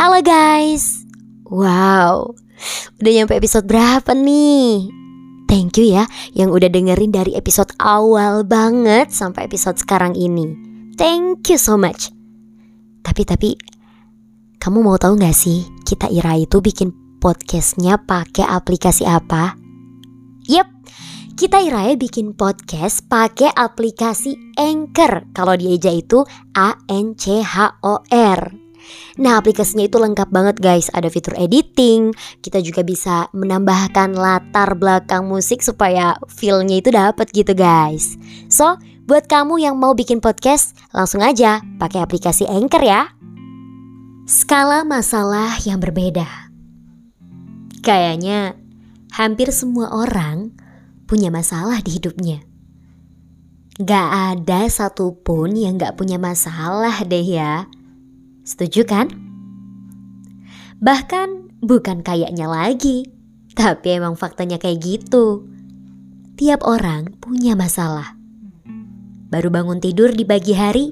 Halo guys Wow Udah nyampe episode berapa nih? Thank you ya yang udah dengerin dari episode awal banget sampai episode sekarang ini Thank you so much Tapi tapi Kamu mau tahu gak sih kita Ira itu bikin podcastnya pakai aplikasi apa? Yep, kita Iraya bikin podcast pakai aplikasi Anchor. Kalau di Eja itu A N C H O R. Nah aplikasinya itu lengkap banget guys. Ada fitur editing. Kita juga bisa menambahkan latar belakang musik Supaya feelnya itu dapet gitu guys. So buat kamu yang mau bikin podcast Langsung aja pakai aplikasi Anchor ya. Skala masalah yang berbeda. Kayaknya hampir semua orang punya masalah di hidupnya. Gak ada satupun yang gak punya masalah deh ya. Setuju kan? Bahkan bukan kayaknya lagi, tapi emang faktanya kayak gitu. Tiap orang punya masalah. Baru bangun tidur di pagi hari,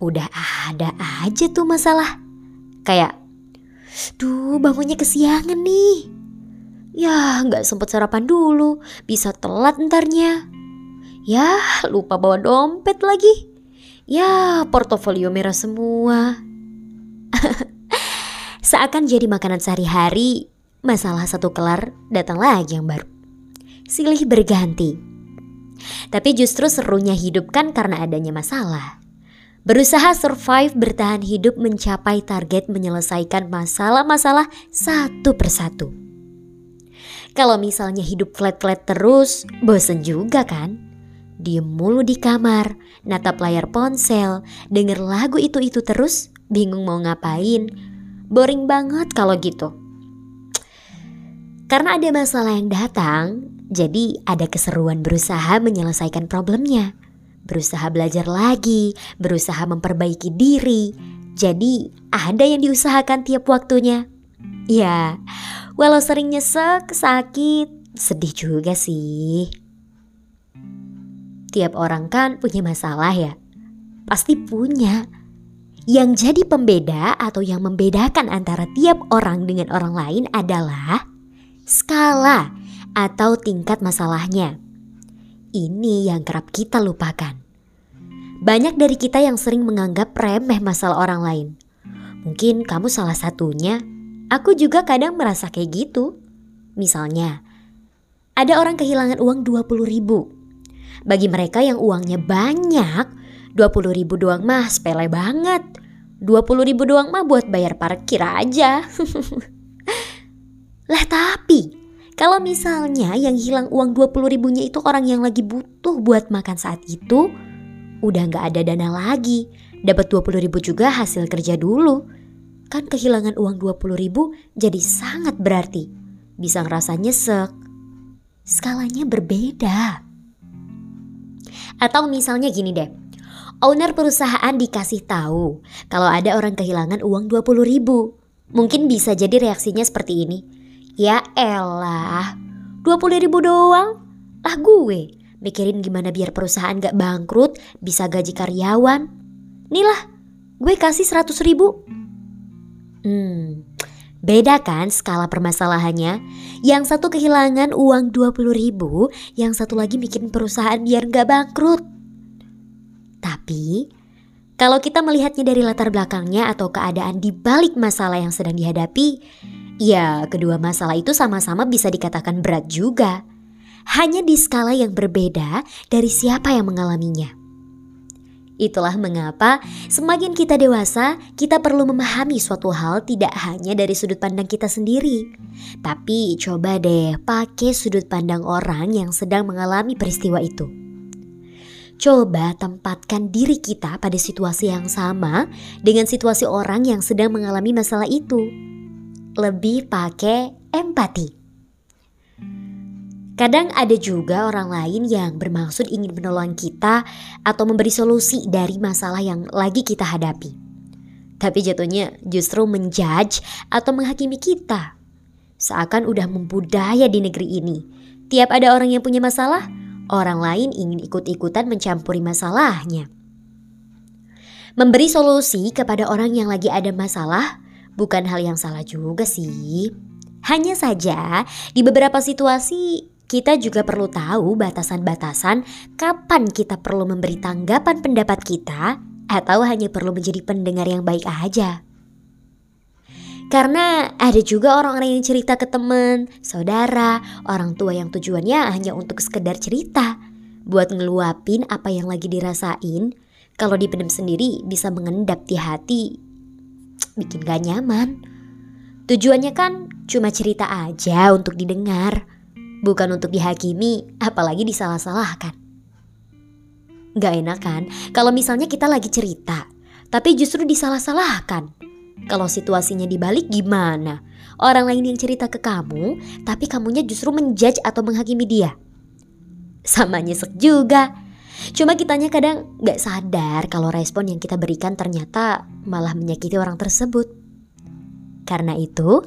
udah ada aja tuh masalah. Kayak, duh bangunnya kesiangan nih Ya nggak sempet sarapan dulu, bisa telat ntarnya. Ya lupa bawa dompet lagi. Ya portofolio merah semua. Seakan jadi makanan sehari-hari, masalah satu kelar datang lagi yang baru. Silih berganti. Tapi justru serunya hidup kan karena adanya masalah. Berusaha survive bertahan hidup mencapai target menyelesaikan masalah-masalah satu persatu. Kalau misalnya hidup flat-flat terus, bosen juga kan? Diem mulu di kamar, natap layar ponsel, denger lagu itu-itu terus, bingung mau ngapain. Boring banget kalau gitu. Karena ada masalah yang datang, jadi ada keseruan berusaha menyelesaikan problemnya. Berusaha belajar lagi, berusaha memperbaiki diri. Jadi ada yang diusahakan tiap waktunya. Ya, Walau sering nyesek, sakit, sedih juga sih. Tiap orang kan punya masalah ya. Pasti punya. Yang jadi pembeda atau yang membedakan antara tiap orang dengan orang lain adalah skala atau tingkat masalahnya. Ini yang kerap kita lupakan. Banyak dari kita yang sering menganggap remeh masalah orang lain. Mungkin kamu salah satunya Aku juga kadang merasa kayak gitu. Misalnya, ada orang kehilangan uang 20 ribu. Bagi mereka yang uangnya banyak, 20 ribu doang mah sepele banget. 20 ribu doang mah buat bayar parkir aja. lah tapi, kalau misalnya yang hilang uang 20 ribunya itu orang yang lagi butuh buat makan saat itu, udah gak ada dana lagi. Dapat 20 ribu juga hasil kerja dulu kan kehilangan uang 20 ribu jadi sangat berarti. Bisa ngerasa nyesek. Skalanya berbeda. Atau misalnya gini deh. Owner perusahaan dikasih tahu kalau ada orang kehilangan uang 20 ribu. Mungkin bisa jadi reaksinya seperti ini. Ya elah, 20 ribu doang? Lah gue, mikirin gimana biar perusahaan gak bangkrut, bisa gaji karyawan. Nih lah, gue kasih 100 ribu, Hmm, beda kan skala permasalahannya? Yang satu kehilangan uang 20 ribu, yang satu lagi bikin perusahaan biar nggak bangkrut. Tapi, kalau kita melihatnya dari latar belakangnya atau keadaan di balik masalah yang sedang dihadapi, ya kedua masalah itu sama-sama bisa dikatakan berat juga. Hanya di skala yang berbeda dari siapa yang mengalaminya. Itulah mengapa semakin kita dewasa, kita perlu memahami suatu hal tidak hanya dari sudut pandang kita sendiri. Tapi coba deh pakai sudut pandang orang yang sedang mengalami peristiwa itu. Coba tempatkan diri kita pada situasi yang sama dengan situasi orang yang sedang mengalami masalah itu. Lebih pakai empati. Kadang ada juga orang lain yang bermaksud ingin menolong kita atau memberi solusi dari masalah yang lagi kita hadapi. Tapi jatuhnya justru menjudge atau menghakimi kita. Seakan udah membudaya di negeri ini. Tiap ada orang yang punya masalah, orang lain ingin ikut-ikutan mencampuri masalahnya. Memberi solusi kepada orang yang lagi ada masalah Bukan hal yang salah juga sih. Hanya saja di beberapa situasi kita juga perlu tahu batasan-batasan kapan kita perlu memberi tanggapan pendapat kita atau hanya perlu menjadi pendengar yang baik aja. Karena ada juga orang-orang yang cerita ke teman, saudara, orang tua yang tujuannya hanya untuk sekedar cerita. Buat ngeluapin apa yang lagi dirasain, kalau dipendam sendiri bisa mengendap di hati bikin gak nyaman. Tujuannya kan cuma cerita aja untuk didengar, bukan untuk dihakimi, apalagi disalah-salahkan. Gak enak kan kalau misalnya kita lagi cerita, tapi justru disalah-salahkan. Kalau situasinya dibalik gimana? Orang lain yang cerita ke kamu, tapi kamunya justru menjudge atau menghakimi dia. Sama nyesek juga. Cuma kitanya kadang gak sadar kalau respon yang kita berikan ternyata malah menyakiti orang tersebut. Karena itu,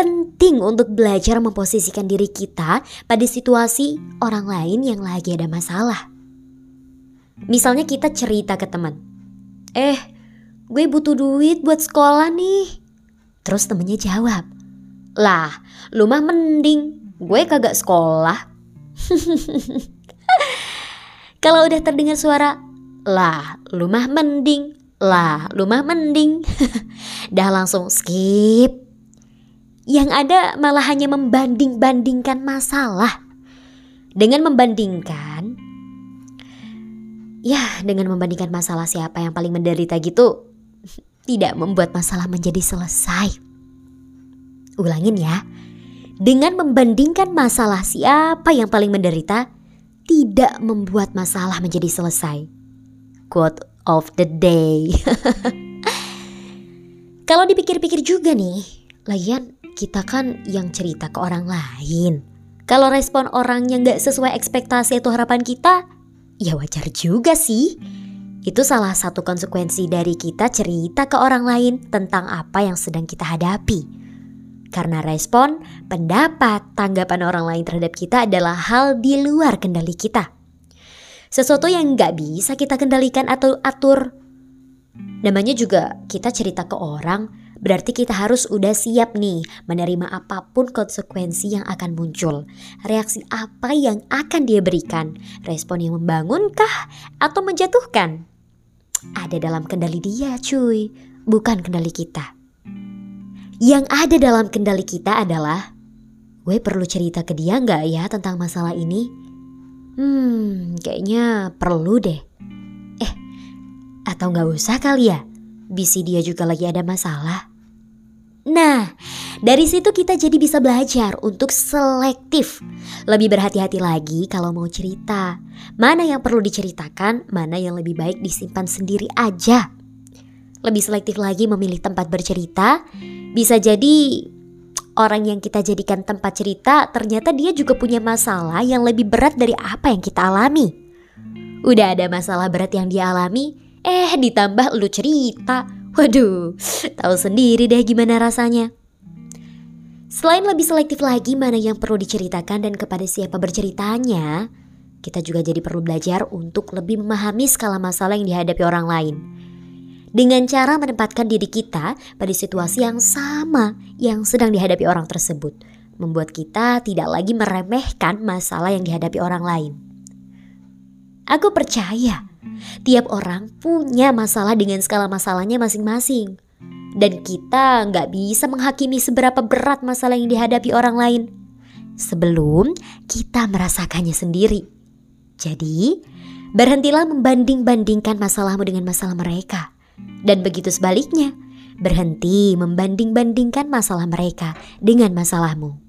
penting untuk belajar memposisikan diri kita pada situasi orang lain yang lagi ada masalah. Misalnya kita cerita ke teman, eh gue butuh duit buat sekolah nih. Terus temennya jawab, lah lu mah mending gue kagak sekolah. Kalau udah terdengar suara lah, lumah mending, lah, lumah mending. Dah langsung skip. Yang ada malah hanya membanding-bandingkan masalah. Dengan membandingkan Ya, dengan membandingkan masalah siapa yang paling menderita gitu tidak membuat masalah menjadi selesai. Ulangin ya. Dengan membandingkan masalah siapa yang paling menderita tidak membuat masalah menjadi selesai. Quote of the day. Kalau dipikir-pikir juga nih, lagian kita kan yang cerita ke orang lain. Kalau respon orang yang gak sesuai ekspektasi atau harapan kita, ya wajar juga sih. Itu salah satu konsekuensi dari kita cerita ke orang lain tentang apa yang sedang kita hadapi. Karena respon, pendapat, tanggapan orang lain terhadap kita adalah hal di luar kendali kita. Sesuatu yang nggak bisa kita kendalikan atau atur. Namanya juga kita cerita ke orang, berarti kita harus udah siap nih menerima apa pun konsekuensi yang akan muncul. Reaksi apa yang akan dia berikan? Respon yang membangunkah atau menjatuhkan? Ada dalam kendali dia cuy, bukan kendali kita. Yang ada dalam kendali kita adalah Gue perlu cerita ke dia nggak ya tentang masalah ini? Hmm, kayaknya perlu deh. Eh, atau nggak usah kali ya? Bisi dia juga lagi ada masalah. Nah, dari situ kita jadi bisa belajar untuk selektif. Lebih berhati-hati lagi kalau mau cerita. Mana yang perlu diceritakan, mana yang lebih baik disimpan sendiri aja. Lebih selektif lagi memilih tempat bercerita, bisa jadi orang yang kita jadikan tempat cerita ternyata dia juga punya masalah yang lebih berat dari apa yang kita alami. Udah ada masalah berat yang dia alami, eh ditambah lu cerita. Waduh, tahu sendiri deh gimana rasanya. Selain lebih selektif lagi mana yang perlu diceritakan dan kepada siapa berceritanya, kita juga jadi perlu belajar untuk lebih memahami skala masalah yang dihadapi orang lain dengan cara menempatkan diri kita pada situasi yang sama yang sedang dihadapi orang tersebut, membuat kita tidak lagi meremehkan masalah yang dihadapi orang lain. Aku percaya tiap orang punya masalah dengan skala masalahnya masing-masing. Dan kita nggak bisa menghakimi seberapa berat masalah yang dihadapi orang lain sebelum kita merasakannya sendiri. Jadi, berhentilah membanding-bandingkan masalahmu dengan masalah mereka dan begitu sebaliknya, berhenti membanding-bandingkan masalah mereka dengan masalahmu.